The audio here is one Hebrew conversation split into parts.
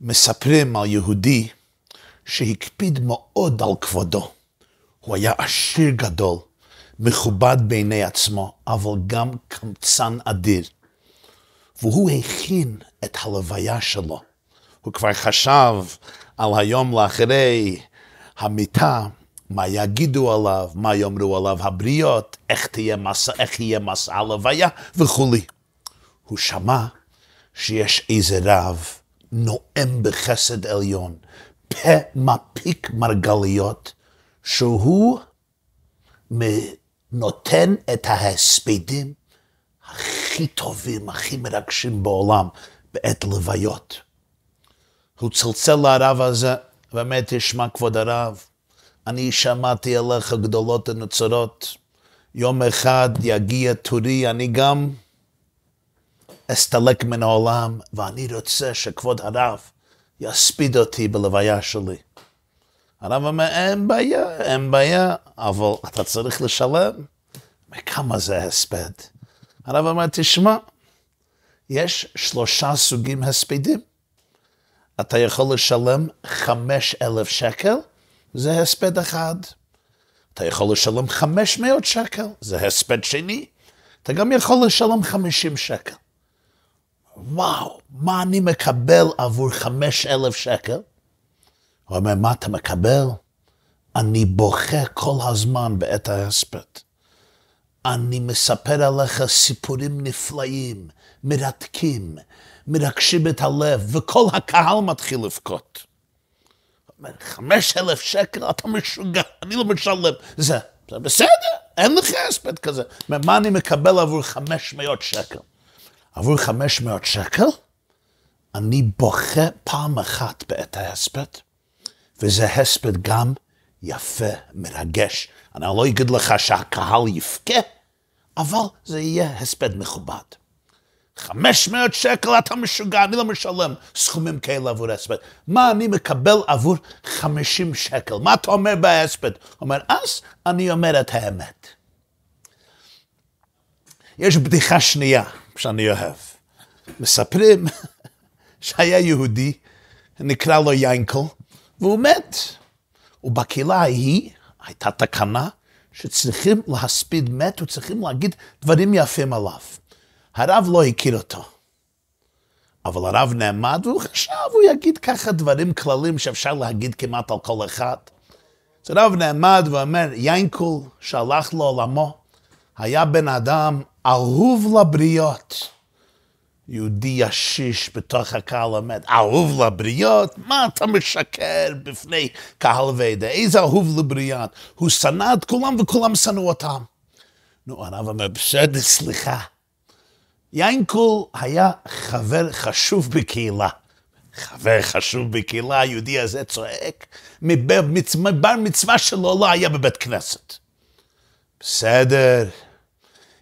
מספרים על יהודי שהקפיד מאוד על כבודו. הוא היה עשיר גדול, מכובד בעיני עצמו, אבל גם קמצן אדיר. והוא הכין את הלוויה שלו. הוא כבר חשב על היום לאחרי המיטה, מה יגידו עליו, מה יאמרו עליו הבריות, איך, תהיה מסע, איך יהיה מסע הלוויה וכולי. הוא שמע שיש איזה רב נואם בחסד עליון, פה מפיק מרגליות, שהוא נותן את ההספדים הכי טובים, הכי מרגשים בעולם בעת לוויות. הוא צלצל לרב הזה ואומר, תשמע כבוד הרב, אני שמעתי עליך גדולות ונצורות, יום אחד יגיע תורי, אני גם אסתלק מן העולם, ואני רוצה שכבוד הרב יספיד אותי בלוויה שלי. הרב אומר, אין בעיה, אין בעיה, אבל אתה צריך לשלם. וכמה זה הספד? הרב אומר, תשמע, יש שלושה סוגים הספדים. אתה יכול לשלם חמש אלף שקל, זה הספד אחד. אתה יכול לשלם חמש מאות שקל, זה הספד שני. אתה גם יכול לשלם חמישים שקל. וואו, מה אני מקבל עבור חמש אלף שקל? הוא אומר, מה אתה מקבל? אני בוכה כל הזמן בעת ההספד. אני מספר עליך סיפורים נפלאים, מרתקים, מרגשים את הלב, וכל הקהל מתחיל לבכות. חמש אלף שקל, אתה משוגע, אני לא משלם. זה, זה בסדר, אין לך הספד כזה. מה אני מקבל עבור חמש מאות שקל? עבור חמש מאות שקל, אני בוכה פעם אחת בעת ההספד, וזה הספד גם יפה, מרגש. אני לא אגיד לך שהקהל יבכה, אבל זה יהיה הספד מכובד. 500 שקל אתה משוגע, אני לא משלם סכומים כאלה עבור הספד. מה אני מקבל עבור 50 שקל? מה אתה אומר בהספד? אומר, אז אני אומר את האמת. יש בדיחה שנייה שאני אוהב. מספרים שהיה יהודי, נקרא לו ינקל, והוא מת. ובקהילה ההיא הייתה תקנה שצריכים להספיד מת וצריכים להגיד דברים יפים עליו. הרב לא הכיר אותו. אבל הרב נעמד והוא חשב, הוא יגיד ככה דברים כללים שאפשר להגיד כמעט על כל אחד. אז הרב נעמד ואומר, ינקול שהלך לעולמו, היה בן אדם אהוב לבריות. יהודי ישיש בתוך הקהל עומד, אהוב לבריות? מה אתה משקר בפני קהל ועדה? איזה אהוב לבריות? הוא שנא את כולם וכולם שנאו אותם. נו, הרב אומר, בסדר, סליחה. יינקול היה חבר חשוב בקהילה. חבר חשוב בקהילה, היהודי הזה צועק, מבר מצווה שלו לא היה בבית כנסת. בסדר,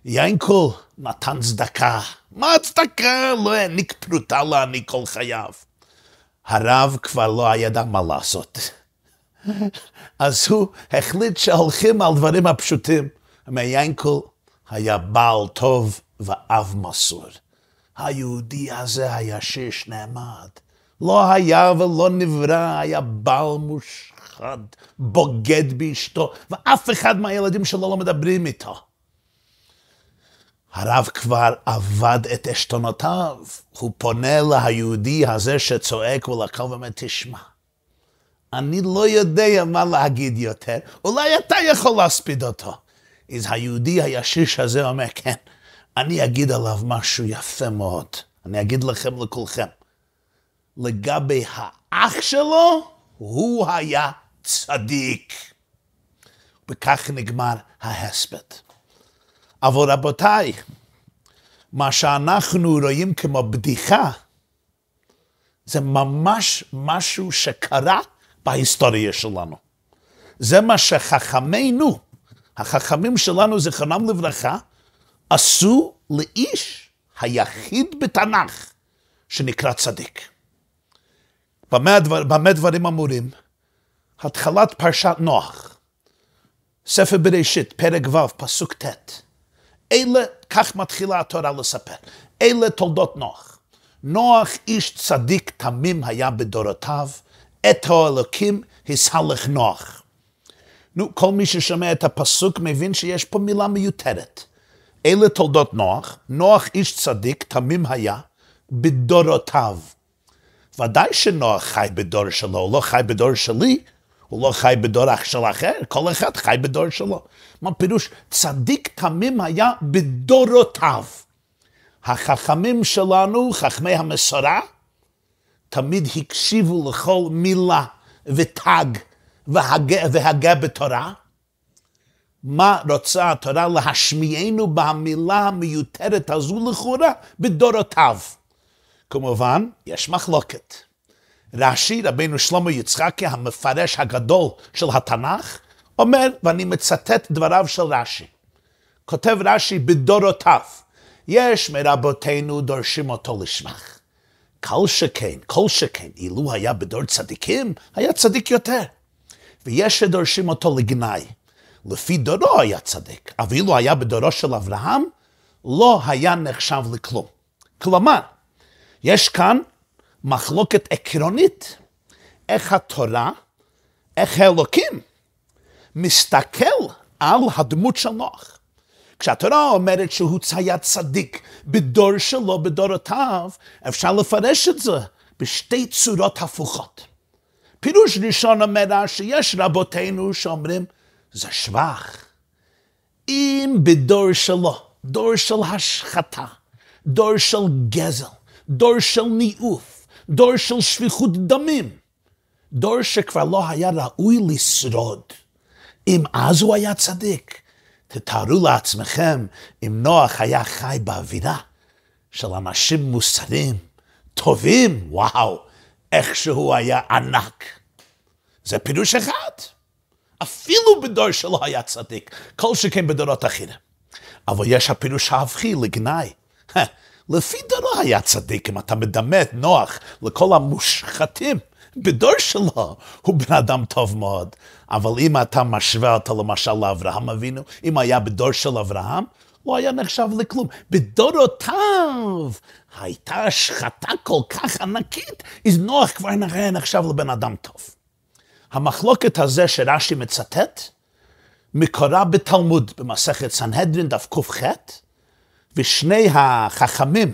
יינקול נתן צדקה. מה הצדקה? לא העניק פרוטה להעניק כל חייו. הרב כבר לא ידע מה לעשות. אז הוא החליט שהולכים על דברים הפשוטים. מיינקל היה בעל טוב ואב מסור. היהודי הזה היה שש נעמד. לא היה ולא נברא, היה בעל מושחד, בוגד באשתו, ואף אחד מהילדים שלו לא מדברים איתו. הרב כבר עבד את עשתונותיו. הוא פונה ליהודי הזה שצועק ולקל ואומר, תשמע, אני לא יודע מה להגיד יותר, אולי אתה יכול להספיד אותו. אז היהודי הישיש הזה אומר, כן, אני אגיד עליו משהו יפה מאוד. אני אגיד לכם לכולכם. לגבי האח שלו, הוא היה צדיק. וכך נגמר ההספד. אבל רבותיי, מה שאנחנו רואים כמו בדיחה, זה ממש משהו שקרה בהיסטוריה שלנו. זה מה שחכמינו, החכמים שלנו, זיכרונם לברכה, עשו לאיש היחיד בתנ"ך שנקרא צדיק. במה, דבר, במה דברים אמורים? התחלת פרשת נוח, ספר בראשית, פרק ו', פסוק ט'. אלה, כך מתחילה התורה לספר. אלה תולדות נוח. נוח איש צדיק תמים היה בדורותיו, את האלוקים הסהלך נוח. נו, כל מי ששומע את הפסוק מבין שיש פה מילה מיותרת. אלה תולדות נוח, נוח איש צדיק, תמים היה, בדורותיו. ודאי שנוח חי בדור שלו, הוא לא חי בדור שלי, הוא לא חי בדור של אחר, כל אחד חי בדור שלו. מה פירוש? צדיק תמים היה בדורותיו. החכמים שלנו, חכמי המסורה, תמיד הקשיבו לכל מילה ותג והגה, והגה בתורה. מה רוצה התורה להשמיענו במילה המיותרת הזו לכאורה בדורותיו. כמובן, יש מחלוקת. רש"י, רבינו שלמה יצחקי, המפרש הגדול של התנ"ך, אומר, ואני מצטט דבריו של רש"י. כותב רש"י בדורותיו, יש מרבותינו דורשים אותו לשבח. כל שכן, כל שכן, אילו היה בדור צדיקים, היה צדיק יותר. ויש שדורשים אותו לגנאי. לפי דורו היה צדיק, אבל אילו היה בדורו של אברהם, לא היה נחשב לכלום. כלומר, יש כאן מחלוקת עקרונית, איך התורה, איך האלוקים מסתכל על הדמות של נוח. כשהתורה אומרת שהוא היה צדיק בדור שלו, בדורותיו, אפשר לפרש את זה בשתי צורות הפוכות. פירוש ראשון אומר שיש רבותינו שאומרים, זה שבח. אם בדור שלו, דור של השחתה, דור של גזל, דור של ניאוף, דור של שפיכות דמים, דור שכבר לא היה ראוי לשרוד. אם אז הוא היה צדיק, תתארו לעצמכם אם נוח היה חי באווירה של אנשים מוסריים, טובים, וואו, איך שהוא היה ענק. זה פירוש אחד. אפילו בדור שלו היה צדיק, כל שכן בדורות אחרים. אבל יש הפירוש ההפכי לגנאי. לפי דורו היה צדיק, אם אתה מדמה את נוח לכל המושחתים בדור שלו, הוא בן אדם טוב מאוד. אבל אם אתה משווה אותו למשל לאברהם אבינו, אם היה בדור של אברהם, לא היה נחשב לכלום. בדורותיו הייתה השחתה כל כך ענקית, אז נוח כבר היה נחשב לבן אדם טוב. המחלוקת הזה שרש"י מצטט, מקורה בתלמוד, במסכת סנהדרין, דף ק"ח, ושני החכמים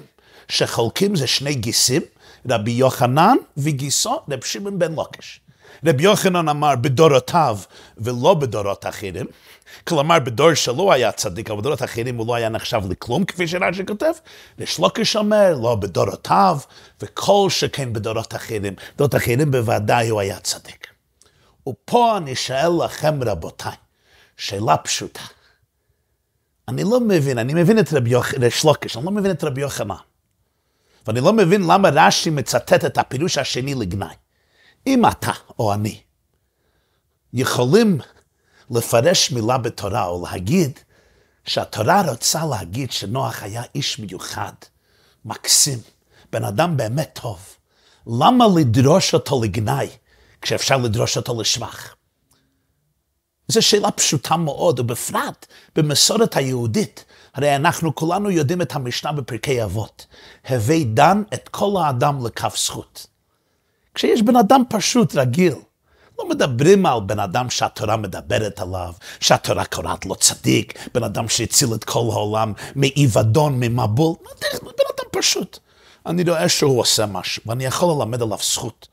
שחולקים זה שני גיסים, רבי יוחנן וגיסו רבי שמעון בן לוקש. רבי יוחנן אמר בדורותיו ולא בדורות אחרים, כלומר בדור שלו היה צדיק, אבל בדורות אחרים הוא לא היה נחשב לכלום, כפי שרש"י כותב. ושלוקש אומר, לא בדורותיו, וכל שכן בדורות אחרים. בדורות אחרים בוודאי הוא היה צדיק. ופה אני שואל לכם, רבותיי, שאלה פשוטה. אני לא מבין, אני מבין את רבי יוח... שלוקש, אני לא מבין את רבי יוחנן. ואני לא מבין למה רש"י מצטט את הפירוש השני לגנאי. אם אתה או אני יכולים לפרש מילה בתורה או להגיד שהתורה רוצה להגיד שנוח היה איש מיוחד, מקסים, בן אדם באמת טוב, למה לדרוש אותו לגנאי כשאפשר לדרוש אותו לשבח? זו שאלה פשוטה מאוד, ובפרט במסורת היהודית. הרי אנחנו כולנו יודעים את המשנה בפרקי אבות. הווי דן את כל האדם לכף זכות. כשיש בן אדם פשוט, רגיל, לא מדברים על בן אדם שהתורה מדברת עליו, שהתורה קוראת לו צדיק, בן אדם שהציל את כל העולם מאיבדון, ממבול, בן אדם פשוט. אני רואה שהוא עושה משהו, ואני יכול ללמד עליו זכות,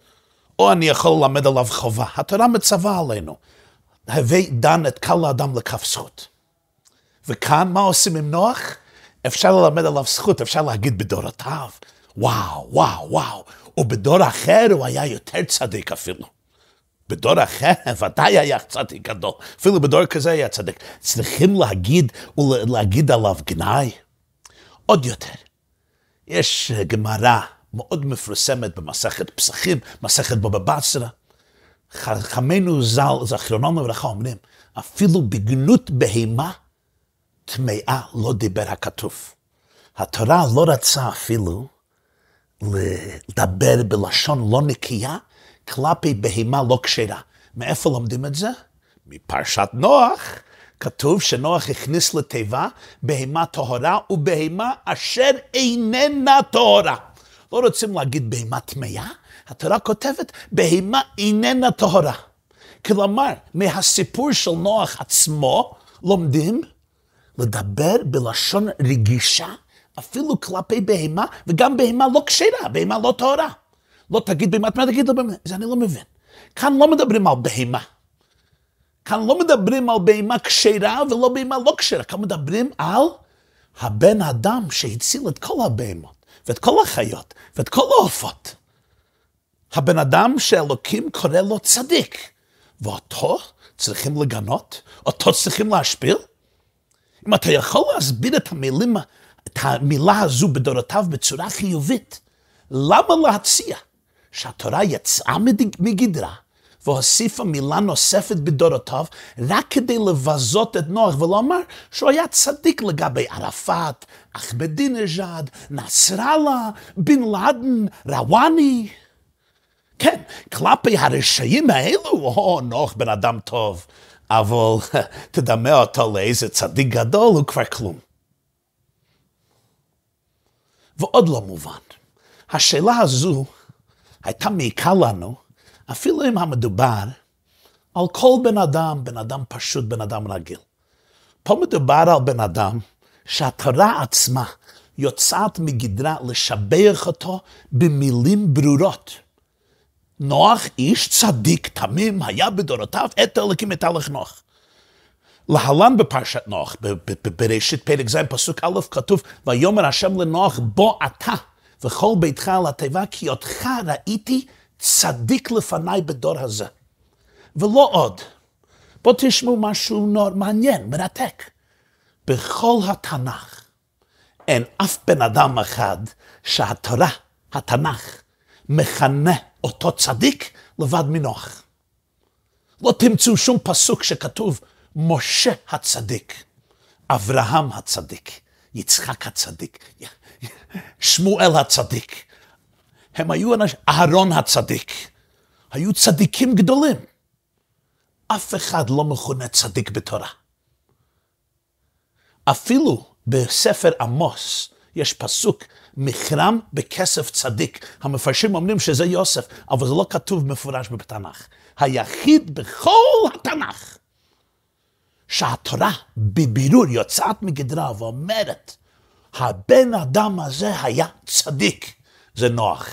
או אני יכול ללמד עליו חובה. התורה מצווה עלינו. הווי דן את כל האדם לכף זכות. וכאן, מה עושים עם נוח? אפשר ללמד עליו זכות, אפשר להגיד בדורותיו, וואו, וואו, וואו, ובדור אחר הוא היה יותר צדיק אפילו. בדור אחר ודאי היה צדיק גדול, אפילו בדור כזה היה צדיק. צריכים להגיד ולהגיד עליו גנאי. עוד יותר, יש גמרא מאוד מפורסמת במסכת פסחים, מסכת בבא בסרה. חכמינו ז"ל, זכרונם לברכה, אומרים, אפילו בגנות בהמה טמאה לא דיבר הכתוב. התורה לא רצה אפילו לדבר בלשון לא נקייה כלפי בהמה לא כשרה. מאיפה לומדים את זה? מפרשת נוח. כתוב שנוח הכניס לתיבה בהמה טהורה ובהמה אשר איננה טהורה. לא רוצים להגיד בהמה טמאה, התורה כותבת, בהמה איננה טהרה. כלומר, מהסיפור של נוח עצמו לומדים לדבר בלשון רגישה, אפילו כלפי בהמה, וגם בהמה לא כשרה, בהמה לא טהרה. לא תגיד בהמה טמאה, תגיד בהמה, זה אני לא מבין. כאן לא מדברים על בהמה. כאן לא מדברים על בהמה כשרה ולא בהמה לא כשרה, כאן מדברים על הבן אדם שהציל את כל הבהמות, ואת כל החיות, ואת כל העופות. הבן אדם שאלוקים קורא לו צדיק, ואותו צריכים לגנות, אותו צריכים להשפיל. אם אתה יכול להסביר את המילים, את המילה הזו בדורותיו בצורה חיובית, למה להציע שהתורה יצאה מגדרה והוסיפה מילה נוספת בדורותיו, רק כדי לבזות את נוח ולומר שהוא היה צדיק לגבי ערפאת, אחמדינג'אד, נסראללה, בן לאדן, רוואני. כן, כלפי הרשעים האלו, או, נוח בן אדם טוב, אבל תדמה אותו לאיזה צדיק גדול, הוא כבר כלום. ועוד לא מובן. השאלה הזו הייתה מעיקה לנו אפילו אם המדובר על כל בן אדם, בן אדם פשוט, בן אדם רגיל. פה מדובר על בן אדם שהתורה עצמה יוצאת מגדרה לשבח אותו במילים ברורות. נוח איש צדיק תמים היה בדורותיו את אלוקים את הלך נוח. להלן בפרשת נוח, בראשית פרק ז' פסוק א' כתוב, ויאמר השם לנוח בוא אתה וכל ביתך על התיבה כי אותך ראיתי צדיק לפניי בדור הזה. ולא עוד. בואו תשמעו משהו נור, מעניין, מרתק. בכל התנ"ך אין אף בן אדם אחד שהתורה, התנ"ך, מכנה אותו צדיק לבד מנוח. לא תמצאו שום פסוק שכתוב משה הצדיק, אברהם הצדיק, יצחק הצדיק, שמואל הצדיק, הם היו אנשים, אהרון הצדיק, היו צדיקים גדולים. אף אחד לא מכונה צדיק בתורה. אפילו בספר עמוס יש פסוק, מחרם בכסף צדיק. המפרשים אומרים שזה יוסף, אבל זה לא כתוב מפורש בתנ"ך. היחיד בכל התנ"ך שהתורה בבירור יוצאת מגדרה ואומרת, הבן אדם הזה היה צדיק, זה נוח.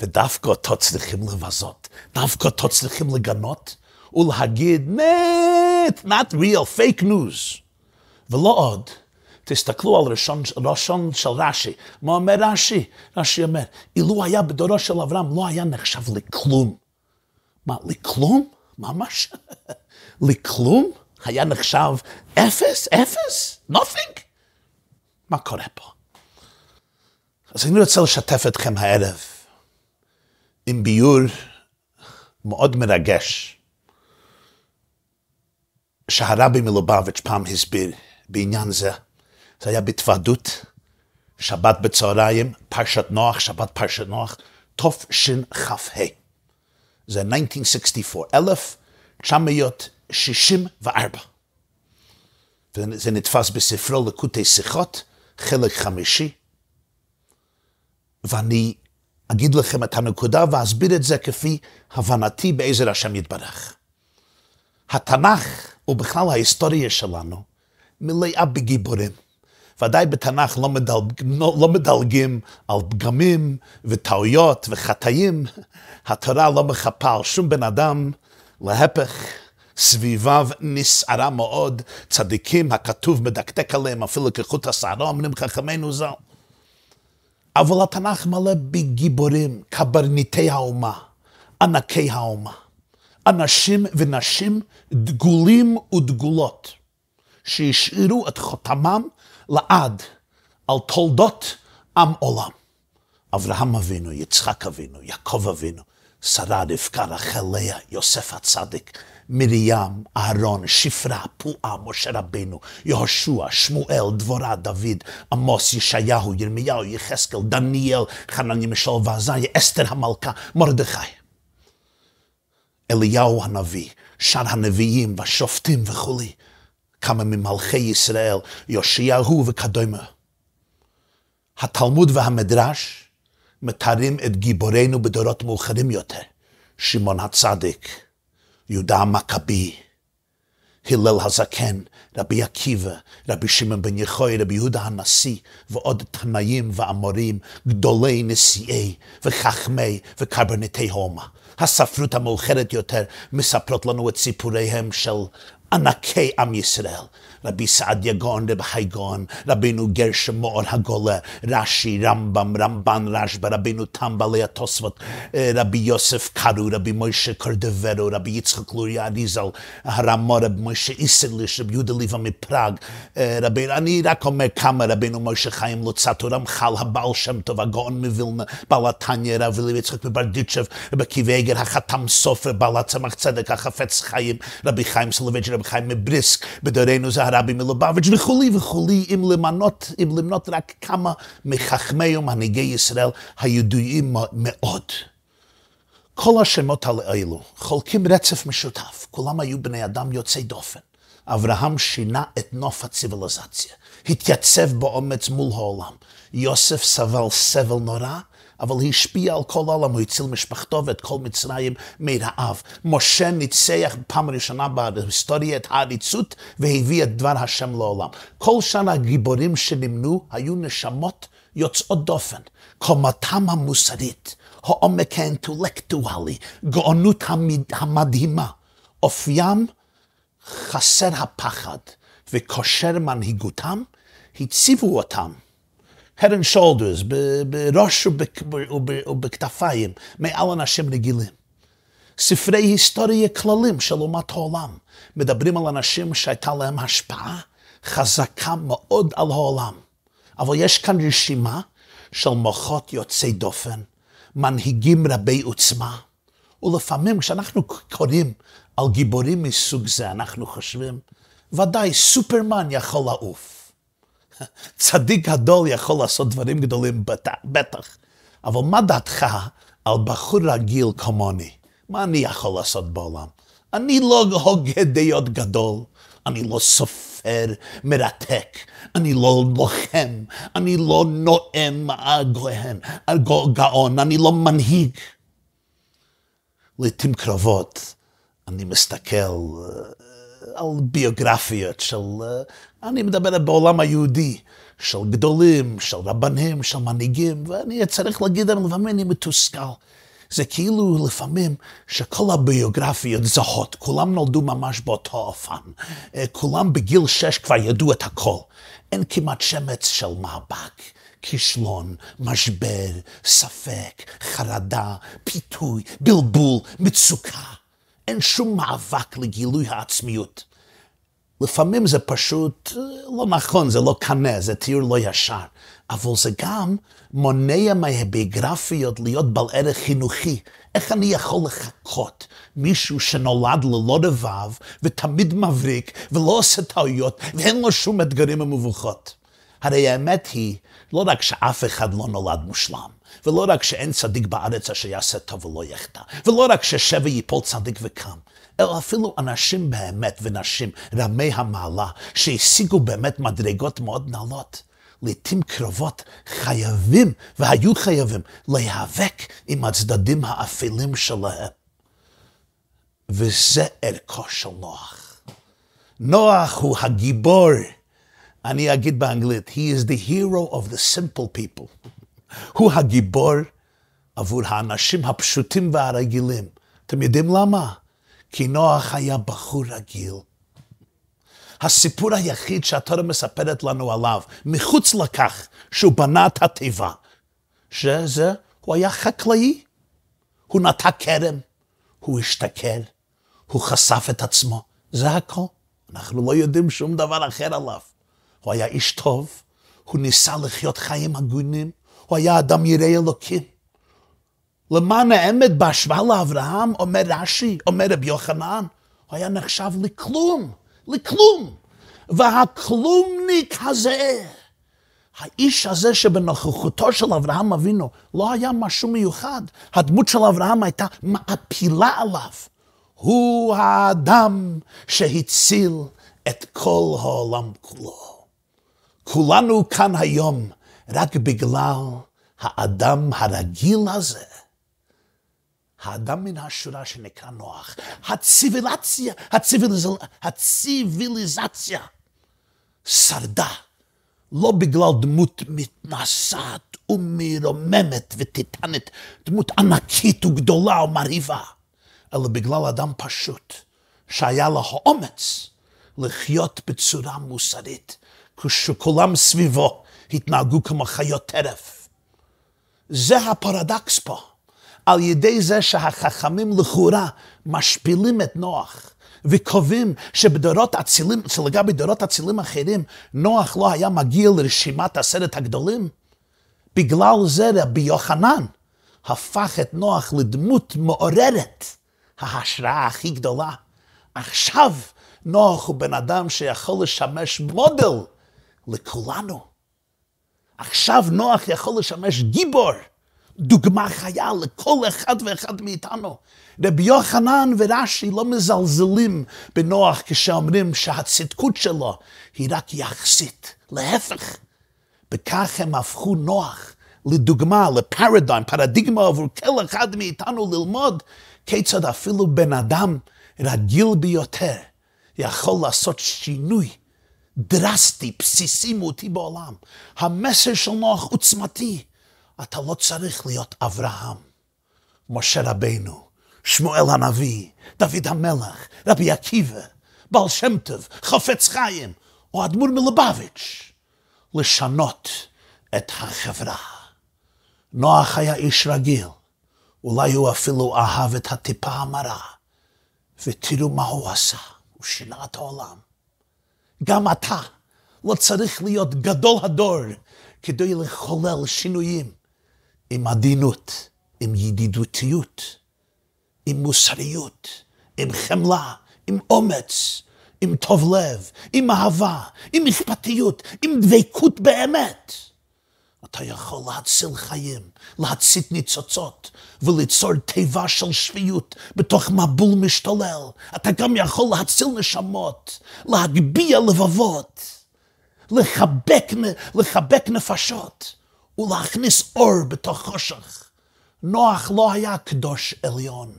ודווקא אותו צריכים לבזות, דווקא אותו צריכים לגנות ולהגיד, מת, not real, fake news. ולא עוד, תסתכלו על ראשון, ראשון של רש"י. מה אומר רש"י? רש"י אומר, אילו היה בדורו של אברהם, לא היה נחשב לכלום. מה, לכלום? ממש? לכלום? היה נחשב אפס? אפס? nothing? מה קורה פה? אז אני רוצה לשתף אתכם הערב עם ביור מאוד מרגש, שהרבי מלובביץ' פעם הסביר בעניין זה. זה היה בהתוועדות, שבת בצהריים, פרשת נוח, שבת פרשת נוח, תשכ"ה. זה 1964, 1964. וזה נתפס בספרו לקוטי שיחות, חלק חמישי. ואני אגיד לכם את הנקודה ואסביר את זה כפי הבנתי בעזר השם יתברך. התנ"ך, ובכלל ההיסטוריה שלנו, מלאה בגיבורים. ודאי בתנ"ך לא, מדלג, לא, לא מדלגים על פגמים וטעויות וחטאים. התורה לא מחפה על שום בן אדם, להפך, סביביו נסערה מאוד, צדיקים, הכתוב מדקדק עליהם אפילו כחוט השערה, אומרים חכמינו ז"ל. אבל התנ"ך מלא בגיבורים, קברניטי האומה, ענקי האומה, אנשים ונשים דגולים ודגולות, שהשאירו את חותמם לעד על תולדות עם עולם. אברהם אבינו, יצחק אבינו, יעקב אבינו, שרה, רבקה, רחל, לאה, יוסף הצדיק, מרים, אהרון, שפרה, פועה, משה רבנו, יהושע, שמואל, דבורה, דוד, עמוס, ישעיהו, ירמיהו, יחזקאל, דניאל, חנניה, משל ועזיה, אסתר המלכה, מרדכי. אליהו הנביא, שאר הנביאים והשופטים וכולי, כמה ממלכי ישראל, יאשיהו וכדומה. התלמוד והמדרש מתארים את גיבורינו בדורות מאוחרים יותר. שמעון הצדיק, יהודה המכבי, הלל הזקן, רבי עקיבא, רבי שמעון בן יחוי, רבי יהודה הנשיא, ועוד תנאים ואמורים, גדולי נשיאי וחכמי וקברניטי הומה. הספרות המאוחרת יותר מספרות לנו את סיפוריהם של ענקי עם ישראל. רבי סעדיה גאון, רבי חי גאון, רבינו גרשם מאור הגולה, רש"י, רמב"ם, רמב"ן רשב"א, רבינו תם בעלי התוספות, רבי יוסף קרו, רבי מוישה קורדברו, רבי יצחק לוריה אריזל, הרמ"א רבי מוישה איסרליש, רבי יהודה ליווא מפראג, רבי, אני רק אומר כמה, רבינו מוישה חיים לוצאטו, רמח"ל, הבעל שם טוב, הגאון מווילנה, בעל התניא, רבי לוי יצחק מברדיצ'ב, רבי עקיבא אייגר, החתם סופר, בעל הצמח צדק, החפץ חיים, רבי חיים סולובייצ'יק, רבי חיים מבריסק, בדורנו זה הרבי מלובביץ' וכולי וכולי, אם למנות, אם למנות רק כמה מחכמי ומנהיגי ישראל הידועים מאוד. כל השמות האלו חולקים רצף משותף, כולם היו בני אדם יוצאי דופן. אברהם שינה את נוף הציוויליזציה, התייצב באומץ מול העולם. יוסף סבל סבל נורא, אבל השפיע על כל העולם, הוא הציל משפחתו ואת כל מצרים מרעב. משה ניצח פעם ראשונה בהיסטוריה את העריצות והביא את דבר השם לעולם. כל שנה הגיבורים שנמנו היו נשמות יוצאות דופן. קומתם המוסרית, העומק האינטלקטואלי, גאונות המדהימה, אופיים חסר הפחד וכושר מנהיגותם, הציבו אותם head and shoulders, בראש ובכתפיים, מעל אנשים רגילים. ספרי היסטוריה כללים של אומת העולם מדברים על אנשים שהייתה להם השפעה חזקה מאוד על העולם. אבל יש כאן רשימה של מוחות יוצאי דופן, מנהיגים רבי עוצמה, ולפעמים כשאנחנו קוראים על גיבורים מסוג זה, אנחנו חושבים, ודאי סופרמן יכול לעוף. צדיק גדול יכול לעשות דברים גדולים בטח, אבל מה דעתך על בחור רגיל כמוני? מה אני יכול לעשות בעולם? אני לא הוגה דעות גדול, אני לא סופר מרתק, אני לא לוחם, אני לא נואם גאון, אני לא מנהיג. לעתים קרובות אני מסתכל על ביוגרפיות של, אני מדבר בעולם היהודי, של גדולים, של רבנים, של מנהיגים, ואני צריך להגיד להם, לפעמים אני מתוסכל. זה כאילו לפעמים שכל הביוגרפיות זהות, כולם נולדו ממש באותו אופן, כולם בגיל שש כבר ידעו את הכל. אין כמעט שמץ של מאבק. כישלון, משבר, ספק, חרדה, פיתוי, בלבול, מצוקה. אין שום מאבק לגילוי העצמיות. לפעמים זה פשוט אה, לא נכון, זה לא קנה, זה תיאור לא ישר. אבל זה גם מונע מהביוגרפיות להיות בעל ערך חינוכי. איך אני יכול לחכות מישהו שנולד ללא רבב ותמיד מבריק ולא עושה טעויות ואין לו שום אתגרים ומבוכות? הרי האמת היא, לא רק שאף אחד לא נולד מושלם, ולא רק שאין צדיק בארץ אשר יעשה טוב ולא יחטא, ולא רק ששווה ייפול צדיק וקם, אלא אפילו אנשים באמת ונשים רמי המעלה, שהשיגו באמת מדרגות מאוד נעלות. לעתים קרובות חייבים, והיו חייבים, להיאבק עם הצדדים האפלים שלהם. וזה ערכו של נוח. נוח הוא הגיבור. אני אגיד באנגלית, he is the hero of the simple people. הוא הגיבור עבור האנשים הפשוטים והרגילים. אתם יודעים למה? כי נוח היה בחור רגיל. הסיפור היחיד שהתורה מספרת לנו עליו, מחוץ לכך שהוא בנה את התיבה, שזה, הוא היה חקלאי. הוא נטע כרם, הוא השתכר, הוא חשף את עצמו, זה הכל. אנחנו לא יודעים שום דבר אחר עליו. הוא היה איש טוב, הוא ניסה לחיות חיים הגונים, הוא היה אדם ירא אלוקים. למען האמת, בהשוואה לאברהם, אומר רש"י, אומר רבי יוחנן, הוא היה נחשב לכלום, לכלום. והכלומניק הזה, האיש הזה שבנוכחותו של אברהם אבינו לא היה משהו מיוחד, הדמות של אברהם הייתה מעפילה עליו. הוא האדם שהציל את כל העולם כולו. כולנו כאן היום רק בגלל האדם הרגיל הזה, האדם מן השורה שנקרא נוח, הציבילציה, הציביליז... הציביליזציה שרדה, לא בגלל דמות מתנשאת ומרוממת וטיטנית, דמות ענקית וגדולה ומרהיבה, אלא בגלל אדם פשוט, שהיה לו האומץ לחיות בצורה מוסרית, כשכולם סביבו התנהגו כמו חיות טרף. זה הפרדקס פה. על ידי זה שהחכמים לכאורה משפילים את נוח וקובעים שבדורות אצילים, שלגבי דורות אצילים אחרים, נוח לא היה מגיע לרשימת עשרת הגדולים, בגלל זה רבי יוחנן הפך את נוח לדמות מעוררת ההשראה הכי גדולה. עכשיו נוח הוא בן אדם שיכול לשמש מודל לכולנו. עכשיו נוח יכול לשמש גיבור, דוגמה חיה לכל אחד ואחד מאיתנו. רבי יוחנן ורש"י לא מזלזלים בנוח כשאומרים שהצדקות שלו היא רק יחסית. להפך, בכך הם הפכו נוח לדוגמה, לפרדיים, פרדיגמה עבור כל אחד מאיתנו ללמוד כיצד אפילו בן אדם רגיל ביותר יכול לעשות שינוי דרסטי, בסיסי, מהותי בעולם. המסר של נוח עוצמתי. אתה לא צריך להיות אברהם, משה רבנו, שמואל הנביא, דוד המלך, רבי עקיבא, בעל שם טוב, חפץ חיים, או אדמו"ר מלובביץ', לשנות את החברה. נוח היה איש רגיל, אולי הוא אפילו אהב את הטיפה המרה, ותראו מה הוא עשה, הוא שינה את העולם. גם אתה לא צריך להיות גדול הדור כדי לחולל שינויים עם עדינות, עם ידידותיות, עם מוסריות, עם חמלה, עם אומץ, עם טוב לב, עם אהבה, עם אכפתיות, עם דבקות באמת. אתה יכול להציל חיים, להצית ניצוצות וליצור תיבה של שפיות בתוך מבול משתולל. אתה גם יכול להציל נשמות, להגביה לבבות, לחבק, לחבק נפשות ולהכניס אור בתוך חושך. נוח לא היה קדוש עליון,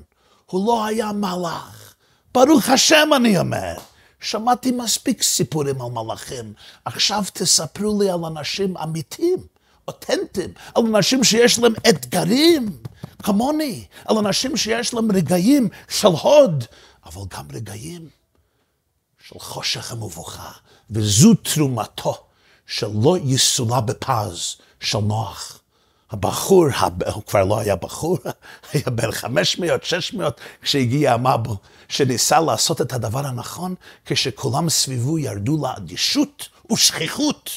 הוא לא היה מלאך. ברוך השם אני אומר. שמעתי מספיק סיפורים על מלאכים, עכשיו תספרו לי על אנשים אמיתיים. אותנטיים, על אנשים שיש להם אתגרים, כמוני, על אנשים שיש להם רגעים של הוד, אבל גם רגעים של חושך ומבוכה, וזו תרומתו של לא יסולה בפז של נוח. הבחור, הוא כבר לא היה בחור, היה בן 500, 600, כשהגיע המבו, שניסה לעשות את הדבר הנכון, כשכולם סביבו ירדו לאדישות ושכיחות.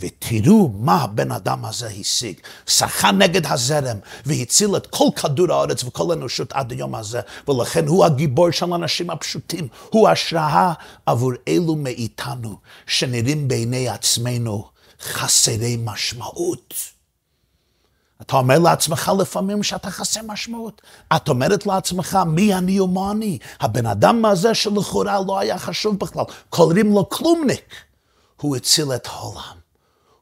ותראו מה הבן אדם הזה השיג. שחה נגד הזרם והציל את כל כדור הארץ וכל האנושות עד היום הזה, ולכן הוא הגיבור של האנשים הפשוטים. הוא השראה עבור אלו מאיתנו שנראים בעיני עצמנו חסרי משמעות. אתה אומר לעצמך לפעמים שאתה חסר משמעות. את אומרת לעצמך, מי אני ומה אני? הבן אדם הזה שלכאורה לא היה חשוב בכלל, קוראים לו כלומניק. הוא הציל את העולם.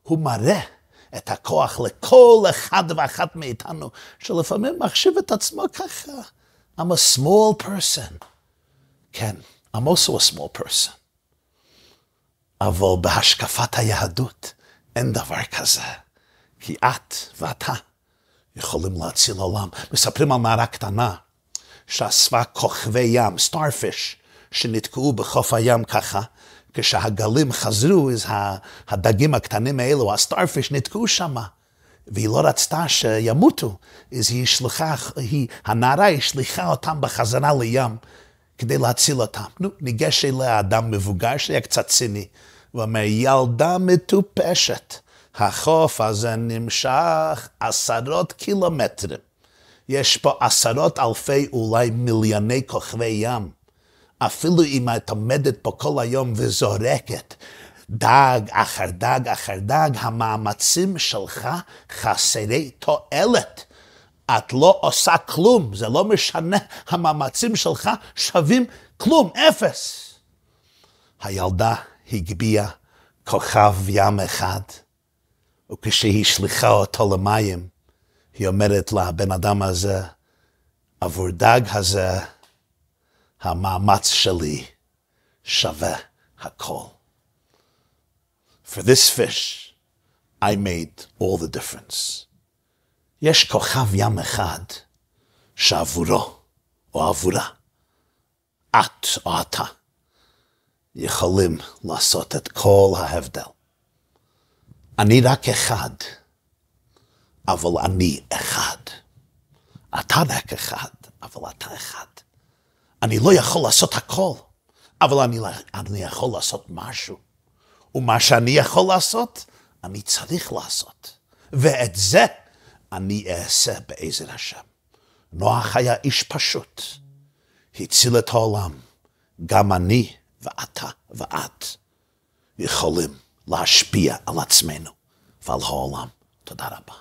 הוא מראה את הכוח לכל אחד ואחת מאיתנו, שלפעמים מחשיב את עצמו ככה. I'm a small person. כן, I'm also a small person. אבל בהשקפת היהדות אין דבר כזה. כי את ואתה יכולים להציל עולם. מספרים על מערה קטנה שאספה כוכבי ים, starfish, שנתקעו בחוף הים ככה, כשהגלים חזרו, אז הדגים הקטנים האלו, הסטארפיש, נתקעו שם. והיא לא רצתה שימותו, אז היא שלחה, היא, הנערה השליחה אותם בחזרה לים כדי להציל אותם. נו, ניגש אליה אדם מבוגר שהיה קצת ציני, ואומר, ילדה מטופשת, החוף הזה נמשך עשרות קילומטרים. יש פה עשרות אלפי, אולי מיליוני כוכבי ים. אפילו אם את עומדת פה כל היום וזורקת דג אחר דג אחר דג, המאמצים שלך חסרי תועלת. את לא עושה כלום, זה לא משנה, המאמצים שלך שווים כלום, אפס. הילדה הגביה כוכב ים אחד, וכשהיא שליחה אותו למים, היא אומרת לבן אדם הזה, עבור דג הזה, המאמץ שלי שווה הכל. For this fish, I made all the difference. יש כוכב ים אחד שעבורו או עבורה, את או אתה, יכולים לעשות את כל ההבדל. אני רק אחד, אבל אני אחד. אתה רק אחד, אבל אתה אחד. אני לא יכול לעשות הכל, אבל אני, אני יכול לעשות משהו. ומה שאני יכול לעשות, אני צריך לעשות. ואת זה אני אעשה בעזר השם. נוח היה איש פשוט, הציל את העולם. גם אני ואתה ואת יכולים להשפיע על עצמנו ועל העולם. תודה רבה.